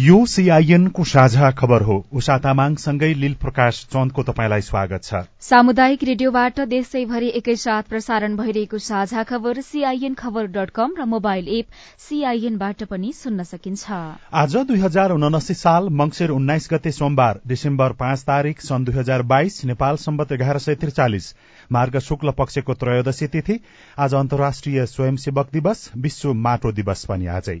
यो सीआईएनको साझा खबर हो। उषा तामाङसँगै लील प्रकाश चन्दको तपाईँलाई स्वागत छ। सामुदायिक रेडियोबाट देशैभरि एकैसाथ प्रसारण भइरहेको साझा खबर सीआईएन खबर डट कम र मोबाइल एप सीआईएनबाट पनि सुन्न सकिन्छ। आज दुई हजार उनासी साल मंगिर उन्नाइस गते सोमबार डिसेम्बर पाँच तारीक सन् दुई हजार बाइस नेपाल सम्बत एघार सय त्रिचालिस मार्ग शुक्ल पक्षको त्रयोदशी तिथि आज अन्तर्राष्ट्रिय स्वयंसेवक दिवस विश्व माटो दिवस पनि आजै।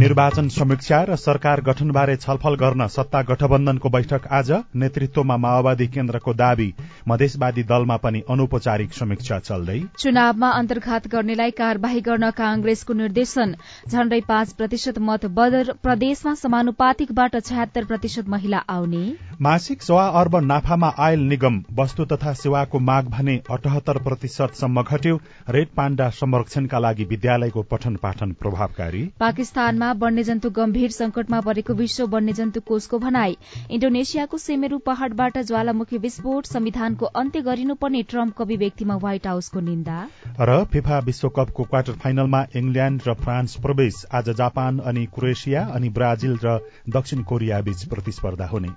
निर्वाचन समीक्षा र सरकार गठनबारे छलफल गर्न सत्ता गठबन्धनको बैठक आज। नेतृत्वमा माओवादी केन्द्रको दावी। मधेसवादी दलमा पनि अनौपचारिक समीक्षा चल्दै। चुनावमा अन्तर्घात गर्नेलाई कार्यवाही गर्न कांग्रेसको निर्देशन। झण्डै पाँच प्रतिशत मत बदर प्रदेशमा समानुपातिकबाट छयत्तर प्रतिशत महिला आउने। मासिक सवा अर्ब नाफामा आयल निगम वस्तु तथा सेवाको माग भने अठहत्तर प्रतिशतसम्म घट्यो। रेड पाण्डा संरक्षणका लागि विद्यालयको पठन पाठन प्रभावकारी। पाकिस्तानमा वन्यजन्तु गम्भीर संकटमा परेको विश्व वन्यजन्तु कोषको भनाई। इण्डोनेसियाको सेमेरू पहाड़बाट ज्वालामुखी विस्फोट संविधानको अन्त्य गरिनुपर्ने ट्रम्पको अभिव्यक्तिमा व्हाइट हाउसको निन्दा। र फिफा विश्वकपको क्वार्टर फाइनलमा इंग्ल्याण्ड र फ्रान्स प्रवेश आज जापान अनि क्रोएसिया अनि ब्राजिल र दक्षिण कोरिया बीच प्रतिस्पर्धा हुने।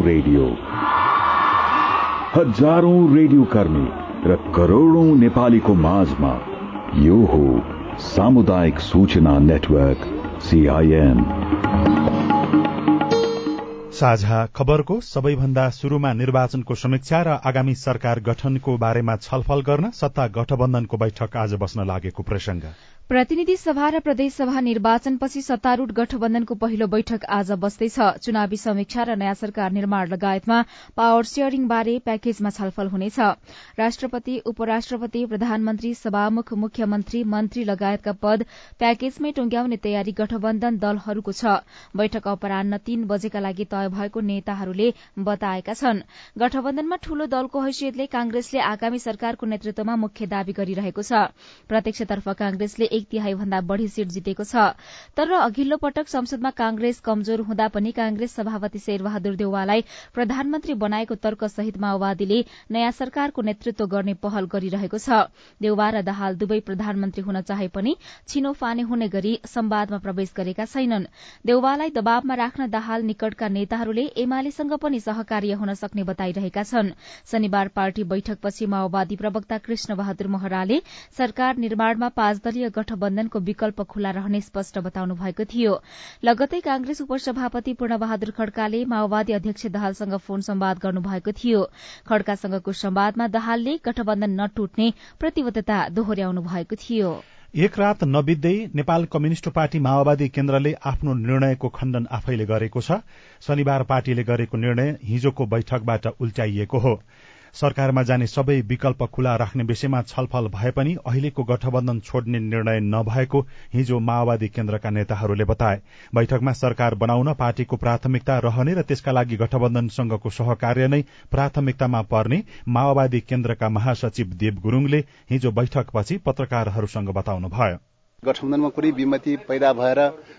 रेडियो। हजारौं रेडियो कर्मी। र करोड़ौं नेपालीको माझमा यो हो सामुदायिक सूचना नेटवर्क सीआईएन साझा खबरको सबैभन्दा शुरूमा निर्वाचनको समीक्षा र आगामी सरकार गठनको बारेमा छलफल गर्न सत्ता गठबन्धनको बैठक आज बस्न लागेको प्रसंग प्रतिनिधि सभा र प्रदेशसभा निर्वाचनपछि सत्तारूढ़ गठबन्धनको पहिलो बैठक आज बस्दैछ। चुनावी समीक्षा र नयाँ सरकार निर्माण लगायतमा पावर शेयरिङ बारे प्याकेजमा छलफल हुनेछ। राष्ट्रपति उपराष्ट्रपति प्रधानमन्त्री सभामुख मुख्यमन्त्री मन्त्री लगायतका पद प्याकेजमै टुंग्याउने तयारी गठबन्धन दलहरूको छ। बैठक अपरान्न तीन बजेका लागि तय भएको नेताहरूले बताएका छन्। गठबन्धनमा ठूलो दलको हैसियतले कांग्रेसले आगामी सरकारको नेतृत्वमा मुख्य दावी गरिरहेको छ। प्रत्यक्षतर्फ कांग्रेसले एक तिहाई भन्दा बढ़ी सीट जितेको छ। तर अघिल्लो पटक संसदमा कांग्रेस कमजोर हुँदा पनि कांग्रेस सभापति शेरबहादुर देउवालाई प्रधानमन्त्री बनाएको तर्कसहित माओवादीले नयाँ सरकारको नेतृत्व गर्ने पहल गरिरहेको छ। देउवा र दाहाल दुवै प्रधानमन्त्री हुन चाहे पनि छिनोफाने हुने गरी संवादमा प्रवेश गरेका छैनन्। देउवालाई दबावमा राख्न दाहाल निकटका नेताहरूले एमालेसँग पनि सहकार्य हुन सक्ने बताइरहेका छन्। शनिबार पार्टी बैठकपछि माओवादी प्रवक्ता कृष्ण बहादुर महराले सरकार निर्माणमा पाँच दलीय गठबन्धनको विकल्प खुल्ला रहने स्पष्ट बताउनु भएको थियो। लगतै कांग्रेस उपसभापति पूर्णबहादुर खड्काले माओवादी अध्यक्ष दाहालसँग फोन संवाद गर्नुभएको थियो। खड्कासँगको संवादमा दाहालले गठबन्धन नटुट्ने प्रतिबद्धता दोहोर्याउनु भएको थियो। एक रात नबित्दै नेपाल कम्युनिष्ट पार्टी माओवादी केन्द्रले आफ्नो निर्णयको खण्डन आफैले गरेको छ। शनिबार पार्टीले गरेको निर्णय हिजोको बैठकबाट उल्टाइएको हो। सरकारमा जाने सबै विकल्प खुला राख्ने विषयमा छलफल भए पनि अहिलेको गठबन्धन छोड्ने निर्णय नभएको हिजो माओवादी केन्द्रका नेताहरूले बताए। बैठकमा सरकार बनाउन पार्टीको प्राथमिकता रहने र त्यसका लागि गठबन्धनसँगको सहकार्य नै प्राथमिकतामा पर्ने माओवादी केन्द्रका महासचिव देव गुरूङले हिजो बैठकपछि पत्रकारहरूसँग बताउनुभयो। गठबन्धनमा कुनै विमति पैदा भएर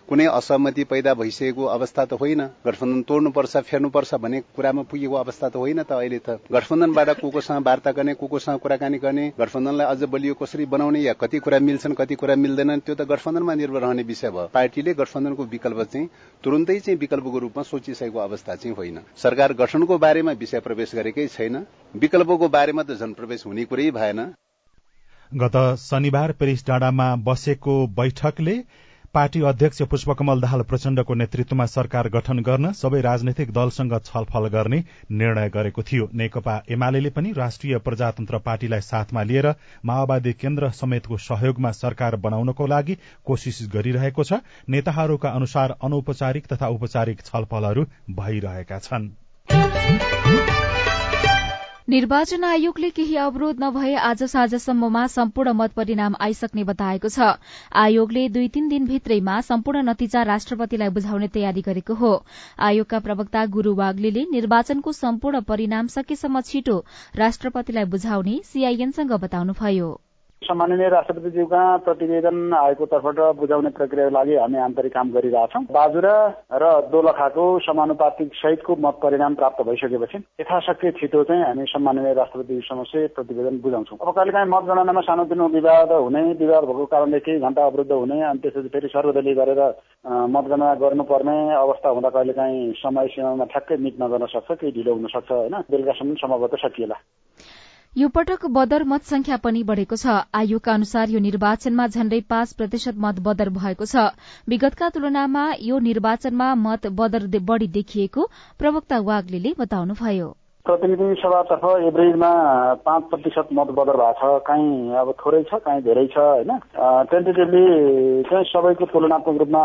कुनै असहमति पैदा भइसकेको अवस्था त होइन। गठबन्धन तोड्नुपर्छ फेर्नुपर्छ भन्ने कुरामा पुगेको अवस्था त होइन त अहिले त। गठबन्धनबाट को कोसँग वार्ता गर्ने को कोसँग कुराकानी गर्ने गठबन्धनलाई अझ बलियो कसरी बनाउने या कति कुरा मिल्छन् कति कुरा मिल्दैनन् त्यो त गठबन्धनमा निर्भर रहने विषय भयो। पार्टीले गठबन्धनको विकल्प चाहिँ तुरन्तै चाहिँ विकल्पको रूपमा सोचिसकेको अवस्था चाहिँ होइन। सरकार गठनको बारेमा विषय प्रवेश गरेकै छैन। विकल्पको बारेमा त झन प्रवेश हुने कुरै भएन। गत शनिबार पेरिस डाँडामा बसेको बैठकले पार्टी अध्यक्ष पुष्पकमल दाहाल प्रचण्डको नेतृत्वमा सरकार गठन गर्न सबै राजनैतिक दलसँग छलफल गर्ने निर्णय गरेको थियो। नेकपा एमाले पनि राष्ट्रिय प्रजातन्त्र पार्टीलाई साथमा लिएर माओवादी केन्द्र समेतको सहयोगमा सरकार बनाउनको लागि कोशिश गरिरहेको छ। नेताहरूका अनुसार अनौपचारिक तथा औपचारिक छलफलहरू भइरहेका छनृ। निर्वाचन आयोगले केही अवरोध नभए आज साँझसम्ममा सम्पूर्ण मत परिणाम आइसक्ने बताएको छ। आयोगले दुई तीन दिनभित्रैमा सम्पूर्ण नतिजा राष्ट्रपतिलाई बुझाउने तयारी गरेको हो। आयोगका प्रवक्ता गुरू वाग्लीले निर्वाचनको सम्पूर्ण परिणाम सकेसम्म छिटो राष्ट्रपतिलाई बुझाउने सीआईएनसँग बताउनुभयो। सम्माननीय राष्ट्रपतिज्यूका प्रतिवेदन आएको तर्फबाट बुझाउने प्रक्रियाको लागि हामी आन्तरिक काम गरिरहेछौँ। बाजुरा र दोलखाको समानुपातिक सहितको मत परिणाम प्राप्त भइसकेपछि यथाशक्य छिटो चाहिँ हामी सम्माननीय राष्ट्रपति समक्ष प्रतिवेदन बुझाउँछौँ। अब कहिलेकाहीँ मतगणनामा सानोतिनो विवाद हुने विवाद भएको कारणले केही घण्टा अवरुद्ध हुने अनि त्यसपछि फेरि सर्वदलीय गरेर मतगणना गर्नुपर्ने अवस्था हुँदा कहिलेकाहीँ समय सीमामा ठ्याक्कै मिट नगर्न सक्छ केही ढिलो हुन सक्छ होइन? बेलुकासम्म सम्भवतः सकिएला। यो पटक बदर मत संख्या पनि बढ़ेको छ। आयोगका अनुसार यो निर्वाचनमा झण्डै पाँच प्रतिशत मत बदर भएको छ। विगतका तुलनामा यो निर्वाचनमा मत बदर बढ़ी देखिएको प्रवक्ता वाग्ले बताउनुभयो। प्रतिनिधि सभातर्फ एभरेजमा पाँच प्रतिशत मत बदर भएको छ। काहीँ अब थोरै छ काहीँ धेरै छ होइन? टेन्टेटिभली चाहिँ सबैको तुलनात्मक रूपमा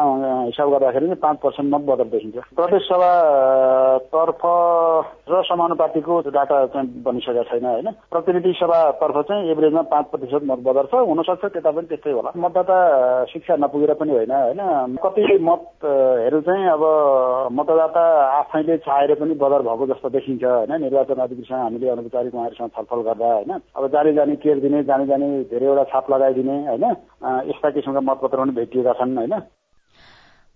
हिसाब गर्दाखेरि चाहिँ पाँच पर्सेन्ट मत बदर देखिन्छ। प्रदेश सभा तर्फ र समानुपातिको डाटा चाहिँ बनिसकेको छैन होइन? प्रतिनिधि सभातर्फ चाहिँ एभरेजमा पाँच प्रतिशत मत बदर छ हुनसक्छ त्यता पनि त्यस्तै होला। मतदाता शिक्षा नपुगेर पनि होइन होइन? कति मतहरू चाहिँ अब मतदाता आफैले चाहेर पनि बदर भएको जस्तो देखिन्छ होइन? निर्वाचन अधिकृतसँग हामीले अनौपचारिक उहाँहरूसँग छलफल गर्दा होइन? अब जाने जाने केयर दिने जाने जाने धेरैवटा छाप लगाइदिने होइन? यस्ता किसिमका मतपत्र पनि भेटिएका छन् होइन?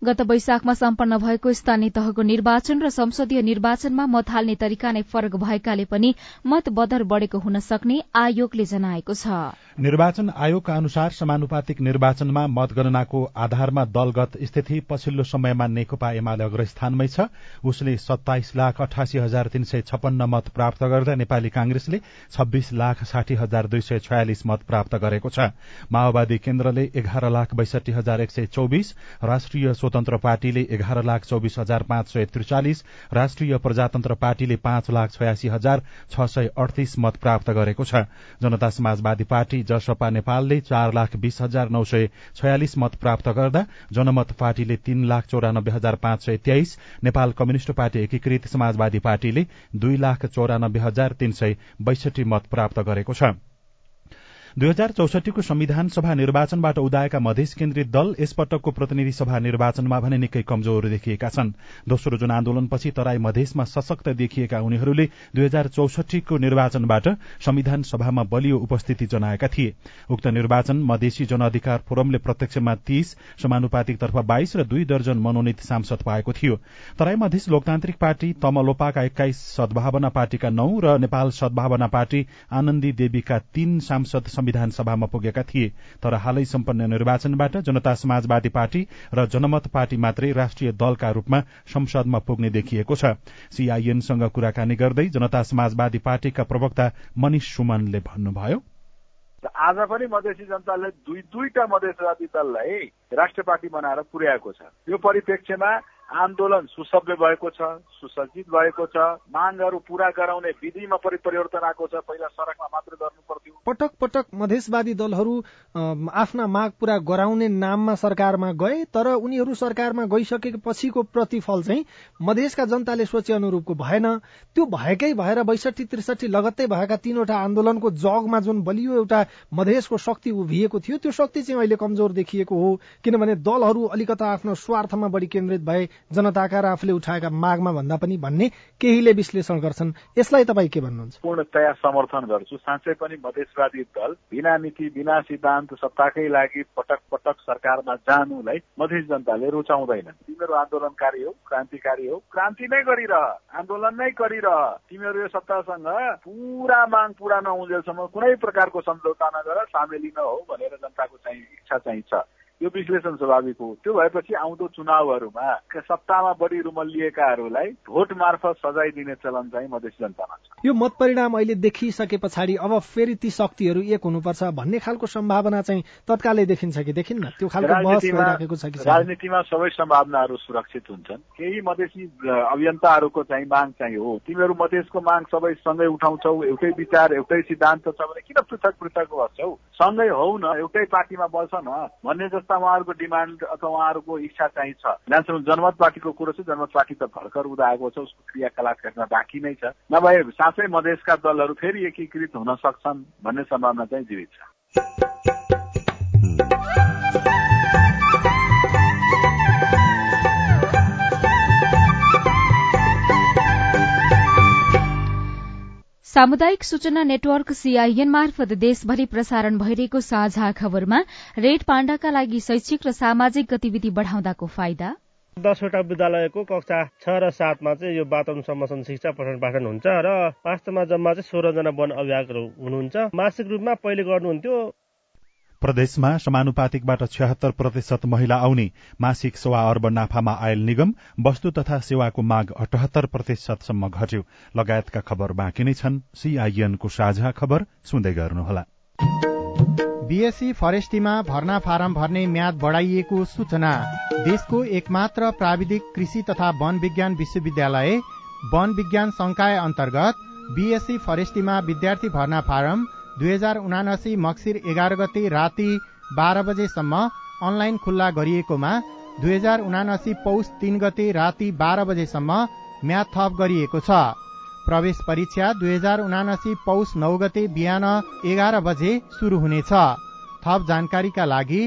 गत वैशाखमा सम्पन्न भएको स्थानीय तहको निर्वाचन र संसदीय निर्वाचनमा मत हाल्ने तरिका नै फरक भएकाले पनि मत बदर बढ़ेको हुन सक्ने आयोगले जनाएको छ। निर्वाचन आयोगका अनुसार समानुपातिक निर्वाचनमा मतगणनाको आधारमा दलगत स्थिति पछिल्लो समयमा नेकपा एमाले अग्रस्थानमै छ। उसले सत्ताइस लाख अठासी हजार तीन सय छपन्न मत प्राप्त गर्दा नेपाली कांग्रेसले छब्बीस लाख साठी हजार दुई सय छयालिस मत प्राप्त गरेको छ। माओवादी केन्द्रले एघार लाख बैसठी हजार एक सय चौबिस राष्ट्रिय स्वतन्त्र पार्टीले एघार लाख चौबिस हजार पाँच सय त्रिचालिस राष्ट्रिय प्रजातन्त्र पार्टीले पाँच लाख छयासी हजार छ सय अडतिस मत प्राप्त गरेको छ। जनता समाजवादी पार्टी जसपा नेपालले चार लाख बीस हजार नौ सय छयालिस मत प्राप्त गर्दा जनमत पार्टीले तीन लाख चौरानब्बे हजार पाँच सय तेइस नेपाल कम्युनिष्ट पार्टी एकीकृत समाजवादी पार्टीले दुई लाख चौरानब्बे हजार तीन सय बैसठी मत प्राप्त गरेको छ। दुई हजार चौसठीको संविधान सभा निर्वाचनबाट उदाएका मधेस केन्द्रित दल यसपटकको प्रतिनिधि सभा निर्वाचनमा भने निकै कमजोर देखिएका छन्। दोस्रो जुन आन्दोलनपछि तराई मधेसमा सशक्त देखिएका उनीहरूले दुई हजार चौसठीको निर्वाचनबाट संविधान सभामा बलियो उपस्थिति जनाएका थिए। उक्त निर्वाचन मधेसी जनअधिकार फोरमले प्रत्यक्षमा तीस समानुपातिकतर्फ बाइस र दुई दर्जन मनोनित सांसद पाएको थियो। तराई मधेस लोकतान्त्रिक पार्टी तमलोपाका एक्काइस सद्भावना पार्टीका नौ र नेपाल सद्भावना पार्टी आनन्दी देवीका तीन सांसद संविधान सभामा पुगेका थिए। तर हालै सम्पन्न निर्वाचनबाट जनता समाजवादी पार्टी र जनमत पार्टी मात्रै राष्ट्रिय दलका रूपमा संसदमा पुग्ने देखिएको छ। सीआईएनसँग कुराकानी गर्दै जनता समाजवादी पार्टीका प्रवक्ता मनिष सुमनले भन्नुभयो। आज पनि मधेसी जनताले दुई दुईटा मधेसवादी दललाई राष्ट्रिय पार्टी बनाएर पुर्याएको छ। यो परिप्रेक्ष्यमा आन्दोलन सुसभ्य भएको छ सुसज्जित भएको छ मागहरू पूरा गराउने विधिमा परिवर्तन आएको छ। पहिला सड़कमा मात्र गर्नु पर्थ्यो। पटक पटक मधेसवादी दलहरू आफ्ना माग पूरा गराउने नाममा सरकारमा गए तर उनीहरू सरकारमा गइसकेपछिको प्रतिफल चाहिँ मधेसका जनताले सोचे अनुरूपको भएन। त्यो भएकै भएर बैसठी त्रिसठी लगत्तै भएका तीनवटा आन्दोलनको जगमा जुन बलियो एउटा मधेसको शक्ति उभिएको थियो त्यो शक्ति चाहिँ अहिले कमजोर देखिएको हो। किनभने दलहरू अलिकता आफ्नो स्वार्थमा बढी केन्द्रित भए जनताका र आफूले उठाएका मागमा भन्दा पनि भन्ने केहीले विश्लेषण गर्छन्। यसलाई तपाईँ के भन्नुहुन्छ? पूर्णतया समर्थन गर्छु। साँच्चै पनि मधेसवादी दल बिना नीति बिना सिद्धान्त सत्ताकै लागि पटक पटक सरकारमा जानुलाई मधेस जनताले रुचाउँदैन तिमीहरू आन्दोलनकारी हो क्रान्तिकारी हो क्रान्ति नै गरिरह आन्दोलन नै गरिरह। तिमीहरू यो सत्तासँग पुरा माग पुरा नहुँजेलसम्म कुनै प्रकारको सम्झौता नगर सामेली न हो भनेर जनताको चाहिँ इच्छा चाहिँ छ। यो विश्लेषण स्वाभाविक हो। त्यो भएपछि आउँदो चुनावहरूमा सत्तामा बढी रुमल्लिएकाहरूलाई भोट मार्फत सजाय दिने चलन चाहिँ मधेस जनतामा छ। यो मत परिणाम अहिले देखिसके पछाडि अब फेरि ती शक्तिहरू एक हुनुपर्छ भन्ने खालको सम्भावना चाहिँ तत्कालै देखिन्छ कि देखिन्न? त्यो खालको छ कि राजनीतिमा सबै सम्भावनाहरू सुरक्षित हुन्छन्। केही मधेसी अभियन्ताहरूको चाहिँ माग चाहिँ हो। तिमीहरू मधेसको माग सबै सँगै उठाउँछौ एउटै विचार एउटै सिद्धान्त छ भने किन पृथक पृथक बस्छौ? सँगै हौ न एउटै पार्टीमा बस्छ न भन्ने जस्तो अवस्था उहाँहरूको डिमान्ड अथवा उहाँहरूको इच्छा चाहिँ छ। जहाँसम्म जनमत पार्टीको कुरो छ जनमत पार्टी त भर्खर उदाएको छ उसको क्रियाकलाप हेर्न बाँकी नै छ। नभए साँच्चै मधेसका दलहरू फेरि एकीकृत हुन सक्छन् भन्ने सम्भावना चाहिँ जीवित छ। सामुदायिक सूचना नेटवर्क सीआईएन मार्फत देशभरि प्रसारण भइरहेको साझा खबरमा रेड पाण्डाका लागि शैक्षिक र सामाजिक गतिविधि बढ़ाउँदाको फाइदा। दसवटा विद्यालयको कक्षा छ र सातमा चाहिँ यो वातावरण संरक्षण शिक्षा पठन पाठन हुन्छ र वास्तवमा जम्मा चाहिँ सोह्रजना वन अभिभावकहरू हुनुहुन्छ। मासिक रूपमा पहिले गर्नुहुन्थ्यो प्रदेशमा समानुपातिकबाट छ्यात्तर प्रतिशत महिला आउने मासिक सवा अर्ब नाफामा आयल निगम वस्तु तथा सेवाको माग अठहत्तर प्रतिशतसम्म घट्यो। लगायतका खबर बाँकी नै छन्। सीआईएनको साझा खबर सुन्दै गर्नुहोला। बीएससी फरेस्टीमा भर्ना फारम भर्ने म्याद बढ़ाइएको सूचना। देशको एकमात्र प्राविधिक कृषि तथा वन विज्ञान विश्वविद्यालय वन विज्ञान संकाय अन्तर्गत बीएससी फरेस्टीमा विद्यार्थी भर्ना फारम दुई हजार उनासी मक्सिर एघार गते राति बाह्र बजेसम्म अनलाइन खुल्ला गरिएकोमा दुई हजार उनासी पौष तीन गते राति बाह्र बजेसम्म म्याद थप गरिएको छ। प्रवेश परीक्षा दुई हजार उनासी पौष नौ गते बिहान एघार बजे शुरू हुनेछ। थप जानकारीका लागि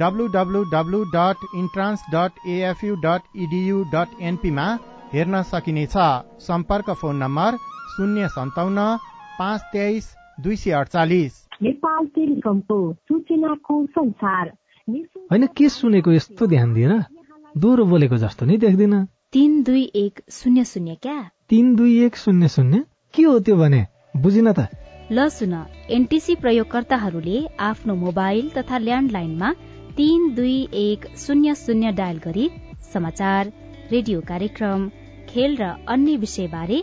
W W W dot entrance dot A F U dot E D U dot एनपीमा हेर्न सकिनेछ। सम्पर्क फोन नम्बर शून्य सन्ताउन्न पाँच तेइस दुई सय अडचालिस। नेपाल टेलिकमको सूचनाको संसार। होइन के सुनेको यस्तो ध्यान दिएर दोहोरो बोलेको जस्तो नि देख्दिन। तीन दुई एक शून्य शून्य क्या? तीन दुई एक शून्य शून्य? के हो त्यो भने? बुझिन त। ल सुन एनटिसी प्रयोगकर्ताहरूले आफ्नो मोबाइल तथा ल्यान्डलाइनमा तीन दुई एक शून्य शून्य डायल गरी समाचार रेडियो कार्यक्रम खेल र अन्य विषयबारे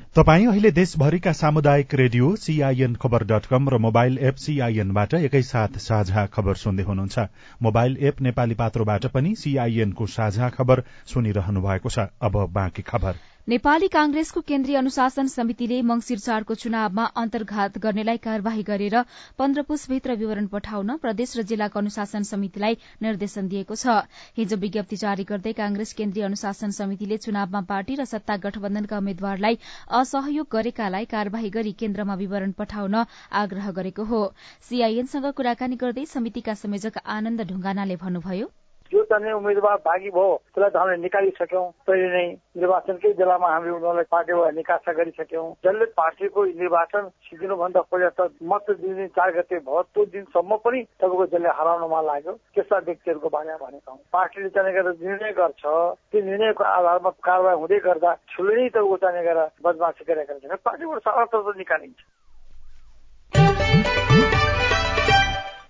तपाई अहिले देशभरिका सामुदायिक radio C I N Khabar dot com र मोबाइल एप सीआईएनबाट एकैसाथ साझा खबर सुन्दै हुनुहुन्छ। मोबाइल एप नेपाली पात्रोबाट पनि सीआईएनको साझा खबर सुनिरहनु भएको छ। अब बाँकी खबर। नेपाली कांग्रेसको केन्द्रीय अनुशासन समितिले मंगिर चारको चुनावमा अन्तर्घात गर्नेलाई कार्यवाही गरेर पन्ध्र पुसभित्र विवरण पठाउन प्रदेश र जिल्लाको अनुशासन समितिलाई निर्देशन दिएको छ। हिजो विज्ञप्ति जारी गर्दै कांग्रेस केन्द्रीय अनुशासन समितिले चुनावमा पार्टी र सत्ता गठबन्धनका उम्मेद्वारलाई असहयोग गरेकालाई कार्यवाही गरी केन्द्रमा विवरण पठाउन आग्रह गरेको हो। सीआईएनसँग कुराकानी गर्दै समितिका संयोजक आनन्द ढुंगानाले भन्नुभयो जो चाहिँ उम्मेद्वार भागी भयो त्यसलाई त हामीले निकालिसक्यौँ। पहिले नै निर्वाचनकै बेलामा हामीले उनीहरूलाई पार्टीबाट निकासा गरिसक्यौँ। जसले पार्टीको निर्वाचन सिद्धिनुभन्दा पहिला त मत दिने चार गते भयो। त्यो दिनसम्म पनि तपाईँको जसले हराउनमा लाग्यो। त्यस्ता व्यक्तिहरूको बारेमा भनेका हौँ। पार्टीले चाहिँ गरेर निर्णय गर्छ। त्यो निर्णयको आधारमा कारवाही हुँदै गर्दा ठुलो नै तपाईँको चाहिँ गरेर बदमासी गरेका छ पार्टीबाट त निकालिन्छ।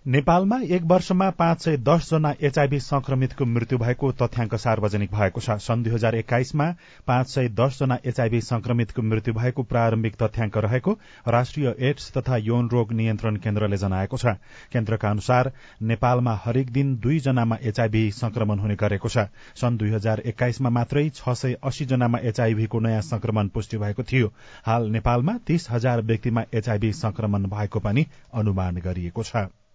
नेपालमा एक वर्षमा पाँच सय दस जना एचआईभी संक्रमितको मृत्यु भएको तथ्याङ्क सार्वजनिक भएको छ। सन् दुई हजार एक्काइसमा पाँच सय दस जना एचआईभी संक्रमितको मृत्यु भएको प्रारम्भिक तथ्याङ्क रहेको राष्ट्रिय एड्स तथा यौन रोग नियन्त्रण केन्द्रले जनाएको छ। केन्द्रका अनुसार नेपालमा हरेक दिन दुई जनामा एचआईभी संक्रमण हुने गरेको छ। सन् दुई हजार एक्काइसमा मात्रै छ सय अस्सी जनामा एचआईभीको नयाँ संक्रमण पुष्टि भएको थियो। हाल नेपालमा तीस हजार व्यक्तिमा एचआईभी संक्रमण भएको पनि अनुमान गरिएको छ।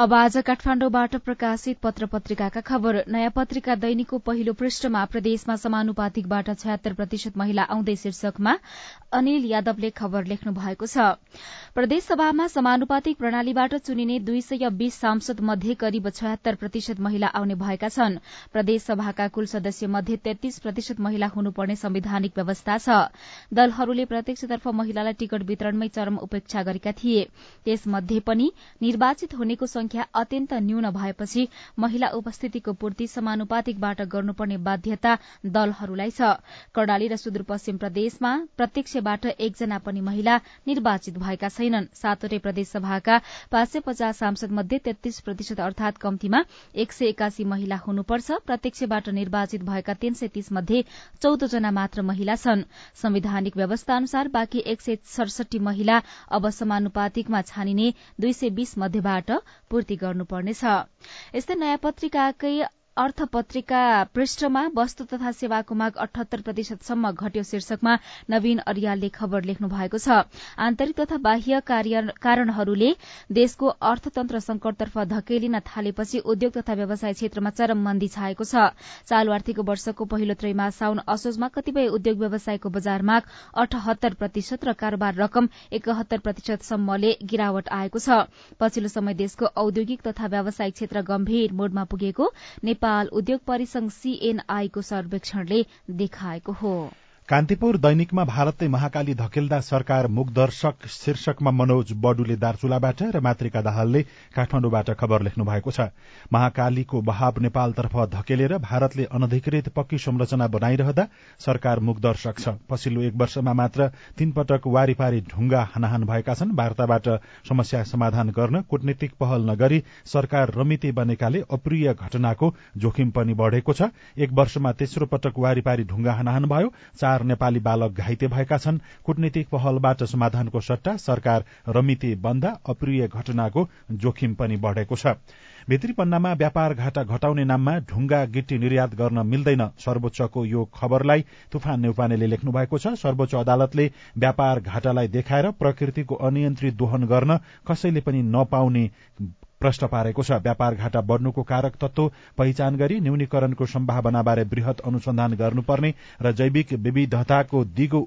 अब आज काठमाण्डुबाट प्रकाशित पत्र पत्रिकाका खबर। नयाँ पत्रिका दैनिकको पहिलो पृष्ठमा प्रदेशमा समानुपातिकबाट छयत्तर प्रतिशत महिला आउँदै शीर्षकमा अनिल यादवले खबर लेख्नु भएको छ। प्रदेशसभामा समानुपातिक प्रणालीबाट चुनिने दुई सय बीस सांसद मध्ये करिब छयत्तर प्रतिशत महिला आउने भएका छन्। प्रदेशसभाका कुल सदस्य मध्ये तेत्तीस प्रतिशत महिला हुनुपर्ने संवैधानिक व्यवस्था छ। दलहरूले प्रत्यक्षतर्फ महिलालाई टिकट वितरणमै चरम उपेक्षा गरेका थिए। त्यसमध्ये पनि निर्वाचित हुनेको संख्या अत्यन्त न्यून भएपछि महिला उपस्थितिको पूर्ति समानुपातिकबाट गर्नुपर्ने बाध्यता दलहरूलाई छ। कर्णाली र सुदूरपश्चिम प्रदेशमा प्रत्यक्षबाट एकजना पनि महिला निर्वाचित भएका छैनन्। सातवटै प्रदेशसभाका पाँच सय पचास सांसद मध्ये तेत्तीस प्रतिशत अर्थात कम्तीमा एक सय एकासी महिला हुनुपर्छ। प्रत्यक्षबाट निर्वाचित भएका तीन सय तीस मध्ये चौध जना मात्र महिला छन्। संवैधानिक व्यवस्था अनुसार बाँकी एक सय सडसठी महिला अब समानुपातिकमा छानिने दुई सय बीस मध्येबाट पूर्ति गर्नुपर्नेछ। यस्तै नयाँ पत्रिकाकै अर्थपत्रिका पृष्ठमा वस्तु तथा सेवाको माग अठहत्तर प्रतिशतसम्म घट्यो शीर्षकमा नवीन अरियालले खबर लेख्नु भएको छ। आन्तरिक तथा बाह्य कारणहरूले देशको अर्थतन्त्र संकटतर्फ धकेलिन थालेपछि उद्योग तथा व्यवसाय क्षेत्रमा चरम मन्दी छाएको छ। चालू आर्थिक वर्षको पहिलो त्रैमास साउन असोजमा कतिपय उद्योग व्यवसायको बजार माग अठहत्तर प्रतिशत र कारोबार रकम एकहत्तर प्रतिशतसम्मले गिरावट आएको छ। पछिल्लो समय देशको औद्योगिक तथा व्यावसायिक क्षेत्र गम्भीर मोडमा पुगेको नेपाल उद्योग परिसंघ सीएनआईको सर्वेक्षणले देखाएको हो। कान्तिपुर दैनिकमा भारतले महाकाली धकेल्दा सरकार मुखदर्शक शीर्षकमा मनोज बडुले दार्चुलाबाट र मातृका दाहालले काठमाडौँबाट खबर लेख्नु भएको छ। महाकालीको बहाव नेपालतर्फ धकेलेर भारतले अनधिकृत पक्की संरचना बनाइरहँदा सरकार मुखदर्शक छ। पछिल्लो एक वर्षमा मात्र तीन पटक वारिपारी ढुङ्गा हानाहान भएका छन्। वार्ताबाट समस्या समाधान गर्न कूटनीतिक पहल नगरी सरकार रमिते बनेकाले अप्रिय घटनाको जोखिम पनि बढ़ेको छ। एक वर्षमा तेस्रो पटक वारिपारी ढुङ्गा हानाहान भयो। चार चार नेपाली बालक घाइते भएका छन्। कूटनीतिक पहलबाट समाधानको सट्टा सरकार रमिते बन्दा अप्रिय घटनाको जोखिम पनि बढ़ेको छ। भित्री पन्नामा व्यापार घाटा घटाउने नाममा ढुङ्गा गिट्टी निर्यात गर्न मिल्दैन सर्वोच्चको यो खबरलाई तुफान नेउपानेले लेख्नु भएको छ। सर्वोच्च अदालतले व्यापार घाटालाई देखाएर प्रकृतिको अनियन्त्रित दोहन गर्न कसैले पनि नपाउने प्रश्न पारेको छ। व्यापार घाटा बढ़नुको कारक तत्व पहिचान गरी न्यूनीकरणको सम्भावनाबारे वृहत अनुसन्धान गर्नुपर्ने र जैविक विविधताको दिगो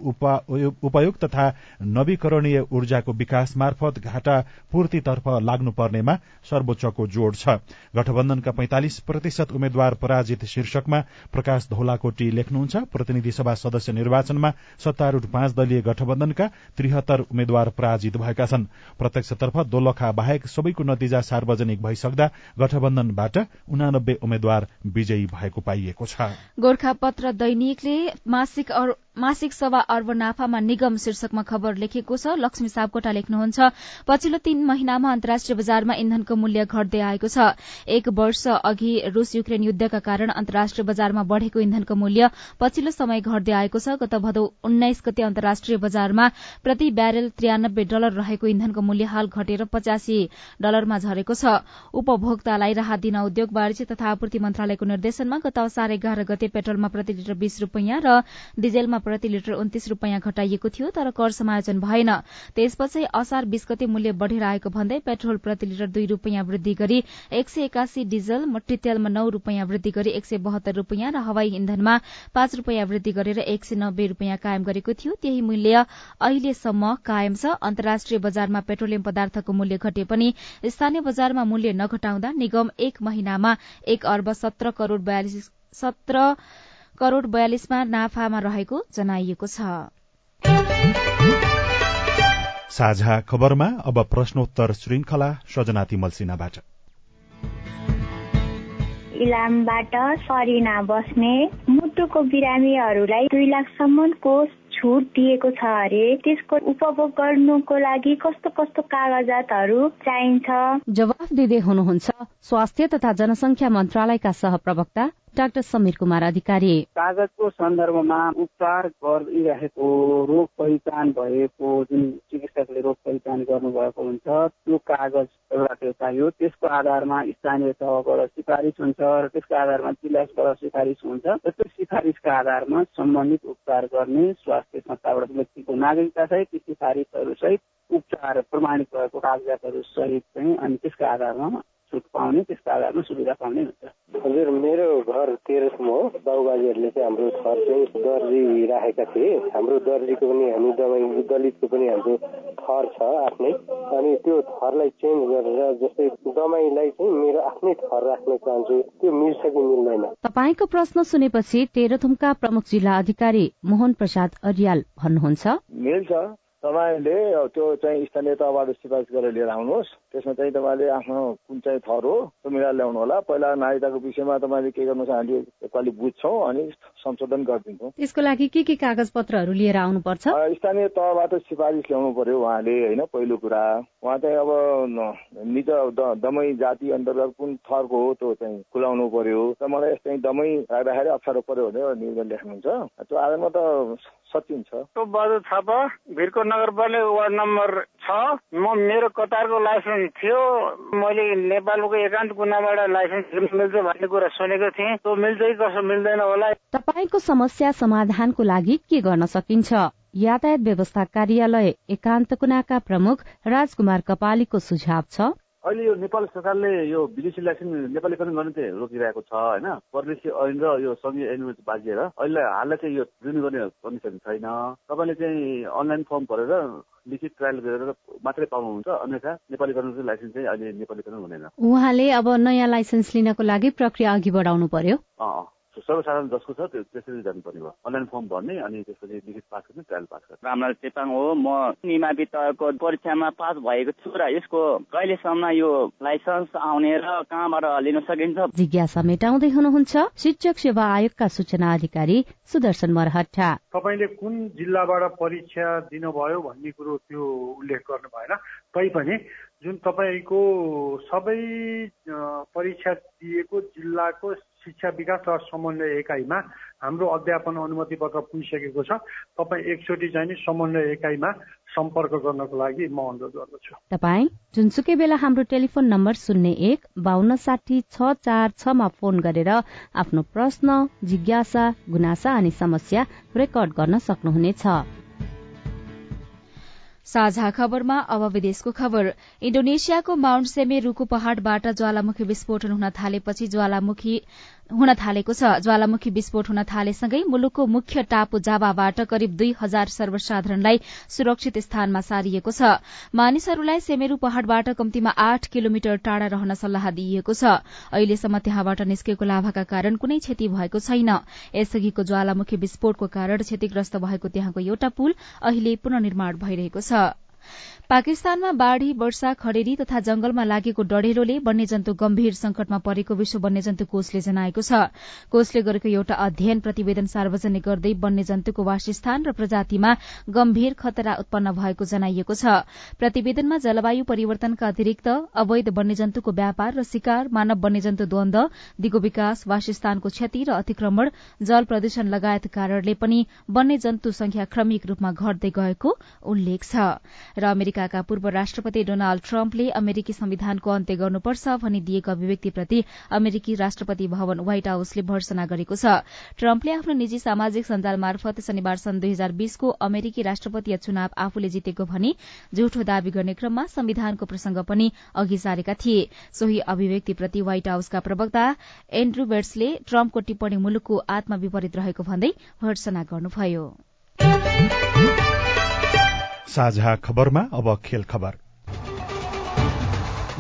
उपयोग तथा नवीकरणीय ऊर्जाको विकास मार्फत घाटा पूर्तितर्फ लाग्नुपर्नेमा सर्वोच्चको जोड़ छ। गठबन्धनका पैंतालिस प्रतिशत उम्मेद्वार पराजित शीर्षकमा प्रकाश धौलाकोटी लेख्नुहुन्छ। प्रतिनिधि सभा सदस्य निर्वाचनमा सत्तारूढ़ पाँच दलीय गठबन्धनका त्रिहत्तर उम्मेद्वार पराजित भएका छन्। प्रत्यक्षतर्फ दोलखा बाहेक सबैको नतिजा सार्वजनिक भइसक्दा गठबन्धनबाट उनानब्बे उम्मेद्वार विजयी भएको पाइएको छ। गोर्खापत्र दैनिकले मासिक मासिक सभा अर्ब नाफामा निगम शीर्षकमा खबर लेखेको छ। लक्ष्मी सापकोटा लेख्नुहुन्छ पछिल्लो तीन महिनामा अन्तर्राष्ट्रिय बजारमा इन्धनको मूल्य घट्दै आएको छ। एक वर्ष अघि रूस युक्रेन युद्धका कारण अन्तर्राष्ट्रिय बजारमा बढ़ेको इन्धनको मूल्य पछिल्लो समय घट्दै आएको छ। गत भदौ उन्नाइस गते अन्तर्राष्ट्रिय बजारमा प्रति ब्यारेल त्रियानब्बे डलर रहेको इन्धनको मूल्य हाल घटेर पचासी डलरमा झरेको छ। उपभोक्तालाई राहत दिन उद्योग वाणिज्य तथा आपूर्ति मन्त्रालयको निर्देशनमा गत असार एघार गते पेट्रोलमा प्रति लिटर बीस रूपियाँ र डिजेलमा प्रति लिटर उन्तिस रूपियाँ घटाइएको थियो तर कर समायोजन भएन। त्यसपछि असार बीस गते मूल्य बढ़ेर आएको भन्दै पेट्रोल प्रति लिटर दुई रूपियाँ वृद्धि गरी एक सय एकासी डिजल मट्टी तेलमा नौ रूपियाँ वृद्धि गरी एक सय बहत्तर रूपियाँ र हवाई इन्धनमा पाँच रूपियाँ वृद्धि गरेर एक सय नब्बे रूपियाँ कायम गरेको थियो। त्यही मूल्य अहिलेसम्म कायम छ। अन्तर्राष्ट्रिय बजारमा पेट्रोलियम पदार्थको मूल्य घटे पनि स्थानीय बजारमा मूल्य नघटाउँदा निगम एक महिनामा एक अर्ब सत्र करोड़ बयालिस सत्र करोड़ बयालिसमा नाफामा रहेको जनाइएको छ। साझा खबरमा अब प्रश्नोत्तर श्रृंखला सजना मल्सिनाबाट। इलामबाट सरिना बस्ने मुटुको बिरामीहरूलाई दुई लाखसम्मको छुट दिएको छ अरे। त्यसको उपभोग गर्नुको लागि कस्तो कस्तो कागजातहरू चाहिन्छ? जवाफ दिँदै हुनुहुन्छ स्वास्थ्य तथा जनसंख्या मन्त्रालयका सहप्रवक्ता डाक्टर समीर कुमार अधिकारी। कागजको सन्दर्भमा उपचार गरिरहेको रोग पहिचान भएको जुन चिकित्सकले रोग पहिचान गर्नुभएको हुन्छ त्यो कागज एउटा चाहियो त्यसको आधारमा स्थानीय तहबाट सिफारिस हुन्छ र त्यसको आधारमा जिल्ला स्तरबाट सिफारिस हुन्छ। र त्यो सिफारिसका आधारमा सम्बन्धित उपचार गर्ने स्वास्थ्य संस्थाबाट व्यक्तिको नागरिकता सहित ती सिफारिसहरू सहित उपचार प्रमाणित भएको कागजातहरू सहित चाहिँ अनि त्यसका आधारमा छुट पाउने त्यसको आधारमा सुविधा पाउने हुन्छ हजुर मेरो घर तेह्रसम्म हो। बाबुबाजेहरूले चाहिँ हाम्रो थर चाहिँ दर्जी राखेका थिए। हाम्रो दर्जीको पनि हामी दबाई दलितको पनि हाम्रो थर छ आफ्नै। अनि त्यो थरलाई चेन्ज गरेर जस्तै दमाईलाई चाहिँ मेरो आफ्नै थर राख्न चाहन्छु। त्यो मिल्छ कि मिल्दैन? तपाईँको प्रश्न सुनेपछि तेह्रथुमका प्रमुख जिल्ला अधिकारी मोहन प्रसाद अरियाल भन्नुहुन्छ। मिल्छ। तपाईँले त्यो चाहिँ स्थानीय तहबाट सिफारिस गरेर लिएर आउनुहोस्। त्यसमा चाहिँ तपाईँले आफ्नो कुन चाहिँ थर हो त्यो मिलाएर ल्याउनु होला। पहिला नागरिकताको विषयमा तपाईँले के गर्नुहोस् हामीले एकपालि बुझ्छौँ अनि संशोधन गरिदिन्छौँ। त्यसको लागि के के कागज पत्रहरू लिएर आउनुपर्छ? स्थानीय तहबाट सिफारिस ल्याउनु पर्यो उहाँले होइन पहिलो कुरा। उहाँ चाहिँ अब निज दमै जाति अन्तर्गत कुन थरको हो त्यो चाहिँ खुलाउनु पर्यो र मलाई यस्तै दमै राख्दाखेरि अप्ठ्यारो पर्यो भने निवेदन लेख्नुहुन्छ। त्यो आधारमा त सकिन्छ बहादुर थापा भिरको नगरपालिका वार्ड नम्बर छ। म मेरो कतारको लाइसेन्स थियो। मैले नेपालको एकान्त कुनाबाट लाइसेन्स मिल्छ भन्ने कुरा सुनेको थिएँ। त्यो मिल्छ कि कसो मिल्दैन होला? तपाईँको समस्या समाधानको लागि के गर्न सकिन्छ? यातायात व्यवस्था कार्यालय एकान्त कुनाका प्रमुख राजकुमार कपालीको सुझाव छ। अहिले यो नेपाल सरकारले यो विदेशी लाइसेन्स नेपालीकरण गर्ने चाहिँ रोकिरहेको छ होइन? परदेशी ऐन र यो सङ्घीय ऐन बाजिएर अहिले हाललाई चाहिँ यो रिन्यू गर्ने कन्डिसन छैन। तपाईँले चाहिँ अनलाइन फर्म भरेर लिखित ट्रायल गरेर मात्रै पाउनुहुन्छ अन्यथा नेपालीकरण लाइसेन्स चाहिँ अहिले नेपालीकरण हुँदैन। उहाँले अब नयाँ लाइसेन्स लिनको लागि प्रक्रिया अघि बढाउनु पर्यो। सर्वसाधारण जसको छ त्यो त्यसरी जानुपर्ने भयो। अनलाइन फर्म भर्ने अनि त्यसपछि लिखित पास गर्ने ट्रायल पास गर्ने। रामलाल चेपाङ हो। म निमावि तहको परीक्षामा पास भएको छु र यसको कहिलेसम्म यो लाइसेन्स आउने र कहाँबाट लिन सकिन्छ? जिज्ञासा मेटाउँदै हुनुहुन्छ शिक्षक सेवा आयोगका सूचना अधिकारी सुदर्शन मरहट्टा। तपाईँले कुन जिल्लाबाट परीक्षा दिनुभयो भन्ने कुरो त्यो उल्लेख गर्नु भएन। तैपनि जुन तपाईँको सबै परीक्षा दिएको जिल्लाको शिक्षा विकास र समन्वय एकाइमा हाम्रो अध्यापन अनुमति पत्र पुगिसकेको छ। तपाईँ एकचोटि चाहिँ नि समन्वय एकाइमा सम्पर्क गर्नको लागि म अनुरोध गर्दछु। तपाईँ जुनसुकै बेला हाम्रो टेलिफोन नम्बर शून्य एक बान्न साठी छ चार छमा फोन गरेर आफ्नो प्रश्न जिज्ञासा गुनासा अनि समस्या रेकर्ड गर्न सक्नुहुनेछ। साझा खबरमा अब विदेशको खबर। इण्डोनेसियाको माउन्ट सेमे पहाड़बाट ज्वालामुखी विस्फोटन हुन थालेपछि ज्वालामुखी हुन थालेको छ। ज्वालामुखी विस्फोट हुन थालेसँगै मुलुकको मुख्य टापु जावाबाट करिब दुई हजार सर्वसाधारणलाई सुरक्षित स्थानमा सारिएको छ। मानिसहरूलाई सेमेरू पहाड़बाट कम्तीमा आठ किलोमिटर टाढा रहन सल्लाह दिइएको छ। अहिलेसम्म त्यहाँबाट निस्केको लाभाका कारण कुनै क्षति भएको छैन। यसअघिको ज्वालामुखी विस्फोटको कारण क्षतिग्रस्त भएको त्यहाँको एउटा पुल अहिले पुननिर्माण भइरहेको छ। छ। पाकिस्तानमा बाढ़ी वर्षा खडेरी तथा जंगलमा लागेको डढेलोले वन्यजन्तु गम्भीर संकटमा परेको विश्व वन्यजन्तु कोषले जनाएको छ। कोषले गरेको एउटा अध्ययन प्रतिवेदन सार्वजनिक गर्दै वन्यजन्तुको वासस्थान र प्रजातिमा गम्भीर खतरा उत्पन्न भएको जनाइएको छ। प्रतिवेदनमा जलवायु परिवर्तनका अतिरिक्त अवैध वन्यजन्तुको व्यापार र शिकार मानव वन्यजन्तु द्वन्द दिगो विकास वासस्थानको क्षति र अतिक्रमण जल प्रदूषण लगायत कारणले पनि वन्यजन्तु संख्या क्रमिक रूपमा घट्दै गएको उल्लेख छ। र अमेरिकाका पूर्व राष्ट्रपति डोनाल्ड ट्रम्पले अमेरिकी संविधानको अन्त्य गर्नुपर्छ भनी दिएको अभिव्यक्तिप्रति अमेरिकी राष्ट्रपति भवन व्हाइट हाउसले भर्सना गरेको छ। ट्रम्पले आफ्नो निजी सामाजिक सञ्जाल मार्फत शनिबार सन् दुई हजार बीसको अमेरिकी राष्ट्रपतीय चुनाव आफूले जितेको भनी झुठो दावी गर्ने क्रममा संविधानको प्रसंग पनि अघि सारेका थिए। सोही अभिव्यक्तिप्रति व्हाइट हाउसका प्रवक्ता एन्ड्रू बेट्सले ट्रम्पको टिप्पणी मुलुकको आत्मा विपरीत रहेको भन्दै भर्सना गर्नुभयो। साझा खबरमा अब खेल खबर।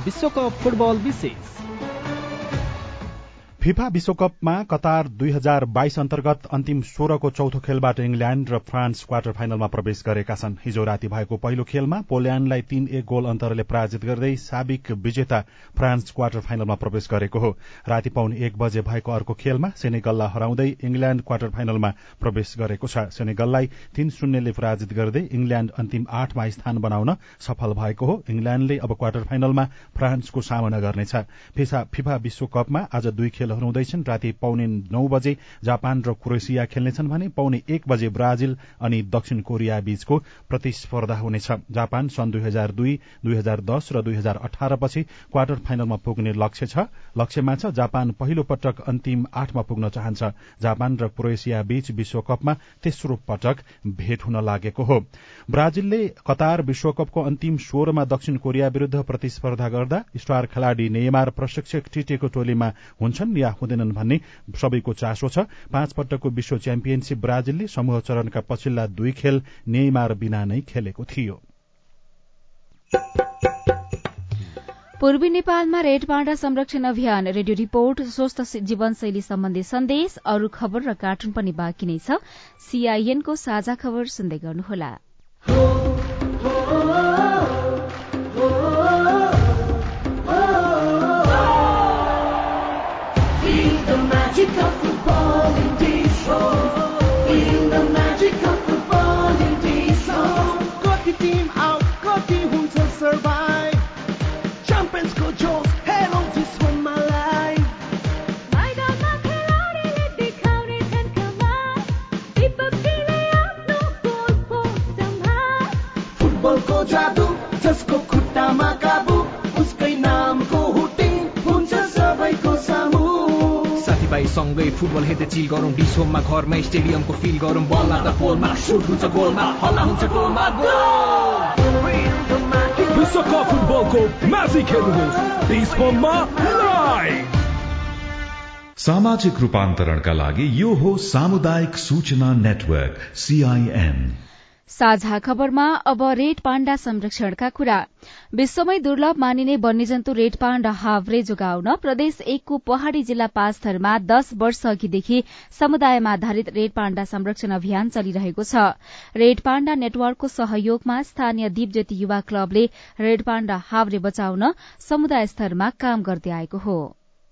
विश्वकप फुटबल विशेष। फिफा विश्वकपमा कतार दुई हजार बाइस अन्तर्गत अन्तिम सोह्रको चौथो खेलबाट इङ्ल्याण्ड र फ्रान्स क्वार्टर फाइनलमा प्रवेश गरेका छन्। हिजो राति भएको पहिलो खेलमा पोल्याण्डलाई तीन एक गोल अन्तरले पराजित गर्दै साबिक विजेता फ्रान्स क्वार्टर फाइनलमा प्रवेश गरेको हो। राति पाउने एक बजे भएको अर्को खेलमा सेनेगललाई हराउँदै इङ्ल्याण्ड क्वार्टर फाइनलमा प्रवेश गरेको छ। सेनेगललाई तीन शून्यले पराजित गर्दै इङ्ल्याण्ड अन्तिम आठमा स्थान बनाउन सफल भएको हो। इङ्ल्याण्डले अब क्वार्टर फाइनलमा फ्रान्सको सामना गर्नेछ। फिफा विश्वकपमा आज दुई खेल खेलहरू हुँदैछन् राति पाउने नौ बजे जापान र क्रोएसिया खेल्नेछन् भने पाउने एक बजे ब्राजिल अनि दक्षिण कोरिया बीचको प्रतिस्पर्धा हुनेछ। जापान सन् दुई हजार दुई दुई हजार दस र दुई हजार अठार पछि क्वार्टर फाइनलमा पुग्ने लक्ष्य छ। लक्ष्यमा छ जापान पहिलो पटक अन्तिम आठमा पुग्न चाहन्छ। जापान र क्रोएसिया बीच विश्वकपमा तेस्रो पटक भेट हुन लागेको हो। ब्राजिलले कतार विश्वकपको अन्तिम सोह्रमा दक्षिण कोरिया विरूद्ध प्रतिस्पर्धा गर्दा स्टार खेलाड़ी नेमार प्रशिक्षक टिटेको टोलीमा हुन्छन्। या हुँदैनन् भन्ने सबैको चासो छ। पाँच पटकको विश्व च्याम्पियनशीप ब्राजिलले समूह चरणका पछिल्ला दुई खेल नेमार बिना नै खेलेको थियो। पूर्वी नेपालमा रेड पाण्डा संरक्षण अभियान रेडियो रिपोर्ट स्वस्थ जीवनशैली सम्बन्धी सन्देश अरू खबर र कार्टुन पनि बाँकी नै छ। सीआईएनको साझा खबर सुन्दै गर्नुहोला। सँगै फुटबल हेर्दै चिल गरौँ डिसोममा घरमा स्टेडियमको फिल गरौँ। बल लाग्दा पोलमा सुट हुन्छ गोलमा हल्ला हुन्छ गोलमा विश्वकप फुटबलको म्याजिक हेर्नुहोस्। डिस्कोममा लाइभ सामाजिक रूपान्तरणका लागि यो हो सामुदायिक सूचना नेटवर्क सीआईएन साझा खबरमा अब रेड पाण्डा संरक्षणका कुरा। विश्वमै दुर्लभ मानिने वन्यजन्तु रेड पाण्डा हाभ्रे जोगाउन प्रदेश एकको पहाड़ी जिल्ला पाँचथरमा दश वर्ष अघिदेखि समुदायमा आधारित रेड पाण्डा संरक्षण अभियान चलिरहेको छ। रेड पाण्डा नेटवर्कको सहयोगमा स्थानीय दीपज्योति युवा क्लबले रेड पाण्डा हाभ्रे बचाउन समुदाय स्तरमा काम गर्दै आएको हो।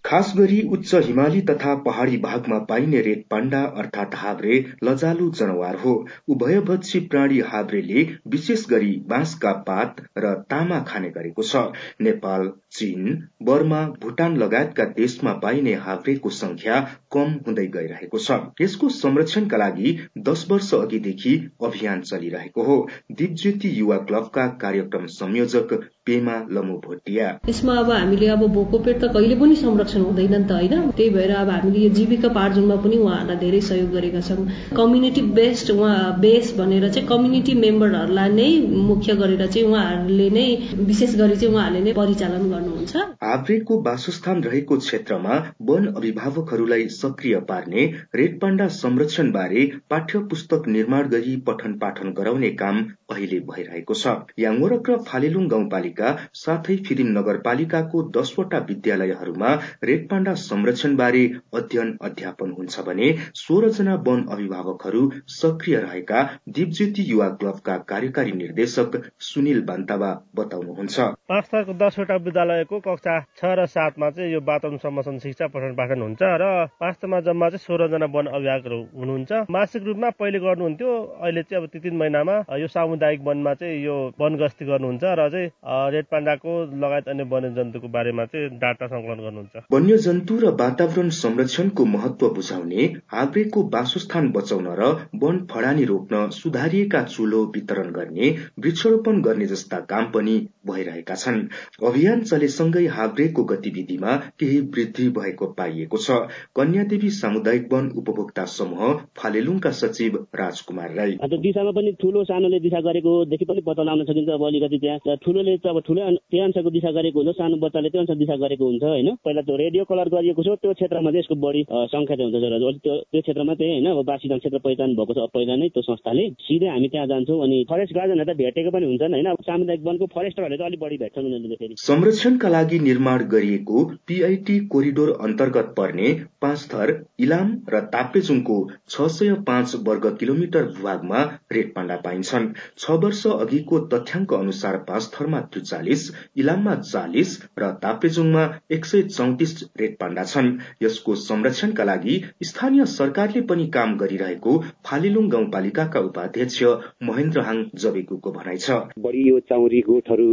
खास गरी उच्च हिमाली तथा पहाड़ी भागमा पाइने रेड पाण्डा अर्थात हाभ्रे लजालु जनावर हो। उभयभक्षी प्राणी हाभ्रेले विशेष गरी बाँसका पात र तामा खाने गरेको छ। नेपाल चीन बर्मा भूटान लगायतका देशमा पाइने हाभ्रेको संख्या कम हुँदै गइरहेको छ। यसको संरक्षणका लागि दश वर्ष अघिदेखि अभियान चलिरहेको हो। दीपज्योति युवा क्लबका कार्यक्रम संयोजक पेमा लमु भोटिया। यसमा अब हामीले अब भोको पेट त कहिले पनि संरक्षण हुँदैन नि त होइन? त्यही भएर अब हामीले यो जीविका पार्जनमा पनि उहाँहरूलाई धेरै सहयोग गरेका छौँ कम्युनिटी बेस्ड उहाँ बेस भनेर चाहिँ कम्युनिटी मेम्बरहरूलाई नै मुख्य गरेर चाहिँ उहाँहरूले नै विशेष गरी चाहिँ उहाँहरूले नै परिचालन गर्नुहुन्छ। हाभ्रेको वासस्थान रहेको क्षेत्रमा वन अभिभावकहरूलाई सक्रिय पार्ने रेड पाण्डा संरक्षण बारे पाठ्य पुस्तक निर्माण गरी पठन पाठन गराउने काम अहिले भइरहेको छ। याङोरक र फालेलुङ गाउँपालिका साथै फिरिम नगरपालिकाको दसवटा विद्यालयहरूमा रेड पाण्डा संरक्षण बारे अध्ययन अध्यापन हुन्छ भने सोह्र जना वन अभिभावकहरू सक्रिय रहेका दीपज्योति युवा क्लबका कार्यकारी निर्देशक सुनिल बान्तावा बताउनुहुन्छ। पाँच थरको दसवटा विद्यालयको कक्षा छ र सातमा चाहिँ यो वातावरण संरक्षण शिक्षा पठन पाठन हुन्छ र पाँच तमा जम्मा चाहिँ सोह्रजना वन अभिभावकहरू हुनुहुन्छ। मासिक रूपमा पहिले गर्नुहुन्थ्यो अहिले चाहिँ अब ती तिन महिनामा यो सामुदायिक वनमा चाहिँ यो वन गस्ती गर्नुहुन्छ र चाहिँ रेड पाण्डाको लगायत अन्य वन्यजन्तुको बारेमा चाहिँ डाटा संकलन गर्नुहुन्छ। वन्यजन्तु र वातावरण संरक्षणको महत्व बुझाउने हाब्रेको वासस्थान बचाउन र वन फडानी रोक्न सुधारिएका चुलो वितरण गर्ने वृक्षरोपण गर्ने जस्ता काम पनि भइरहेका छन्। अभियान चलेसँगै हाब्रेको गतिविधिमा केही वृद्धि भएको पाइएको छ। कन्यादेवी सामुदायिक वन उपभोक्ता समूह फालेलुङका सचिव राजकुमार राई। दिशामा पनि ठुलो सानोले दिशा गरेकोदेखि पनि पत्ता लगाउन सकिन्छ अब अलिकति त्यहाँ। ठुलोले त अब ठुलो त्यही अनुसारको दिशा गरेको हुन्छ सानो बच्चाले त्यही अनुसार दिशा गरेको हुन्छ होइन? पहिला रेडियो कलर गरिएको छ त्यो क्षेत्रमा चाहिँ यसको बढी संख्या चाहिँ हुन्छ अलिक त्यो त्यो क्षेत्रमा चाहिँ होइन अब बासिदान क्षेत्र पहिचान भएको छ पहिला नै त्यो संस्थाले सिधै हामी त्यहाँ जान्छौँ अनि फरेस्ट गार्डनहरू त भेटेको पनि हुन्छन् होइन अब सामुदायिक वनको फरेस्टरहरूले त अलिक बढी भेट्छन् उनीहरूले फेरि। संरक्षणका लागि निर्माण गरिएको पीआईटी कोरिडोर अन्तर्गत पर्ने पाँच थर इलाम र ताप्लेजुङको छ सय पाँच वर्ग किलोमिटर भूभागमा रेड पाण्डा पाइन्छन्। छ वर्ष अघिको तथ्याङ्क अनुसार पाँच थरमा त्रिचालिस इलाममा चालिस र ताप्लेजुङमा एक सय चौतिस रेड पाण्डा छन्। यसको संरक्षणका लागि स्थानीय सरकारले पनि काम गरिरहेको फालिलुङ गाउँपालिकाका उपाध्यक्ष महेन्द्र हाङ जबेकुको भनाइ छ। बढी यो चाउरी गोठहरू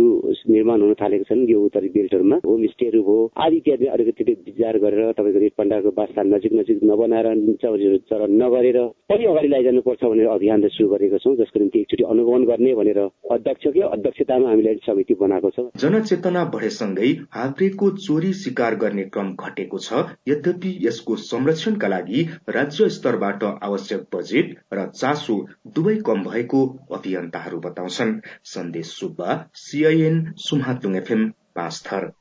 निर्माण हुन थालेको छन् यो उत्तरी बेल्टहरूमा। होमस्टेहरू भयो आदि इत्यादि अलिकति विचार गरेर तपाईँको रेड पाण्डाको वासस्थान नजिक नजिक नबनाएर चाउरीहरू चरण नगरेर पनि अगाडि लैजानु पर्छ भनेर अभियान सुरु गरेको छौँ जसको निम्ति एकचोटि अनुगमन गर्ने भनेर अध्यक्षकै अध्यक्षतामा हामीले समिति बनाएको छ। जनचेतना बढेसँगै हाब्रेको चोरी शिकार गर्ने क्रम घटेको छ। यद्यपि यसको संरक्षणका लागि राज्य स्तरबाट आवश्यक बजेट र चासो दुवै कम भएको अभियन्ताहरू बताउँछन्। सन्देश सुब्बा सीआईएन सुम्हातुङ एफएम पाँच थर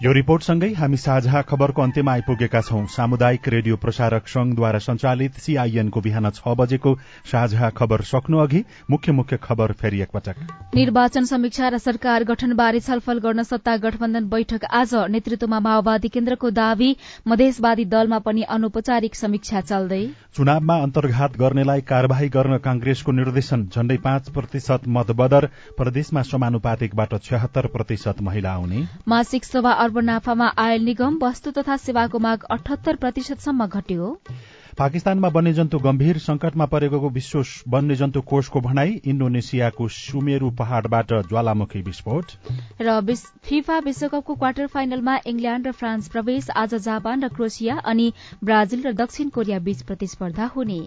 यो रिपोर्टसँगै हामी साझा खबरको अन्त्यमा आइपुगेका छौं। सामुदायिक रेडियो प्रसारक संघद्वारा संचालित सीआईएनको बिहान छ बजेको साझा खबर सक्नु अघि मुख्य मुख्य खबर फेरि एकपटक। निर्वाचन समीक्षा र सरकार गठनबारे छलफल गर्न सत्ता गठबन्धन बैठक आज नेतृत्वमा माओवादी केन्द्रको दावी मधेसवादी दलमा पनि अनौपचारिक समीक्षा चल्दै। चुनावमा अन्तर्घात गर्नेलाई कार्यवाही गर्न कांग्रेसको निर्देशन झण्डै पाँच प्रतिशत मतबदर प्रदेशमा समानुपातिकबाट छ्यात्तर प्रतिशत महिला आउने। मासिक सभा अर्ब नाफामा आयल निगम वस्तु तथा सेवाको माग अठहत्तर प्रतिशतसम्म घट्यो। पाकिस्तानमा वन्यजन्तु गम्भीर संकटमा परेको विश्व वन्यजन्तु कोषको भनाई इण्डोनेसियाको सुमेरू पहाड़बाट ज्वालामुखी विस्फोट। र फिफा विश्वकपको क्वार्टर फाइनलमा इंग्ल्याण्ड र फ्रान्स प्रवेश आज जापान र क्रोसिया अनि ब्राजिल र दक्षिण कोरिया बीच प्रतिस्पर्धा हुने।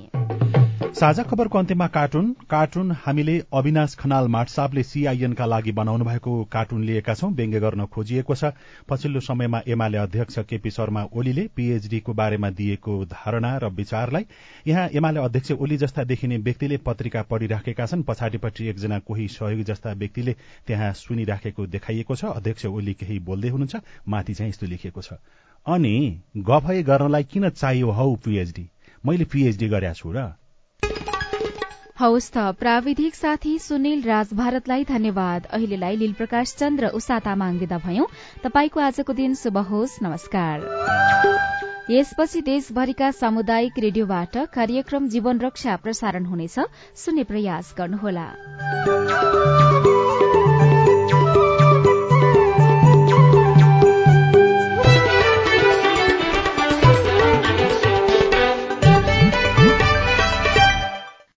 साझा खबरको अन्त्यमा कार्टुन कार्टुन हामीले अविनाश खनाल माटसापले सीआईएनका लागि बनाउनु भएको कार्टुन लिएका छौं व्यङ्ग्य गर्न खोजिएको छ। पछिल्लो समयमा एमाले अध्यक्ष केपी शर्मा ओलीले पीएचडीको बारेमा दिएको धारणा र विचारलाई। यहाँ एमाले अध्यक्ष ओली जस्ता देखिने व्यक्तिले पत्रिका पढ़िराखेका छन्। पछाडिपट्टि एकजना कोही सहयोगी जस्ता व्यक्तिले त्यहाँ सुनिराखेको देखाइएको छ। अध्यक्ष ओली केही बोल्दै हुनुहुन्छ। माथि चाहिँ यस्तो लेखिएको छ। अनि गफै गर्नलाई किन चाहियो हौ पीएचडी? मैले पीएचडी गरेका छु र। हौस् त प्राविधिक साथी सुनिल राज भारतलाई धन्यवाद। अहिलेलाई लील प्रकाश चन्द्र उषा तामाङ विदा भयौं। तपाईँको आजको दिन शुभ होस्। नमस्कार। यसपछि देशभरिका सामुदायिक रेडियोबाट कार्यक्रम जीवन रक्षा प्रसारण हुनेछ। सुन्ने प्रयास गर्नुहोला।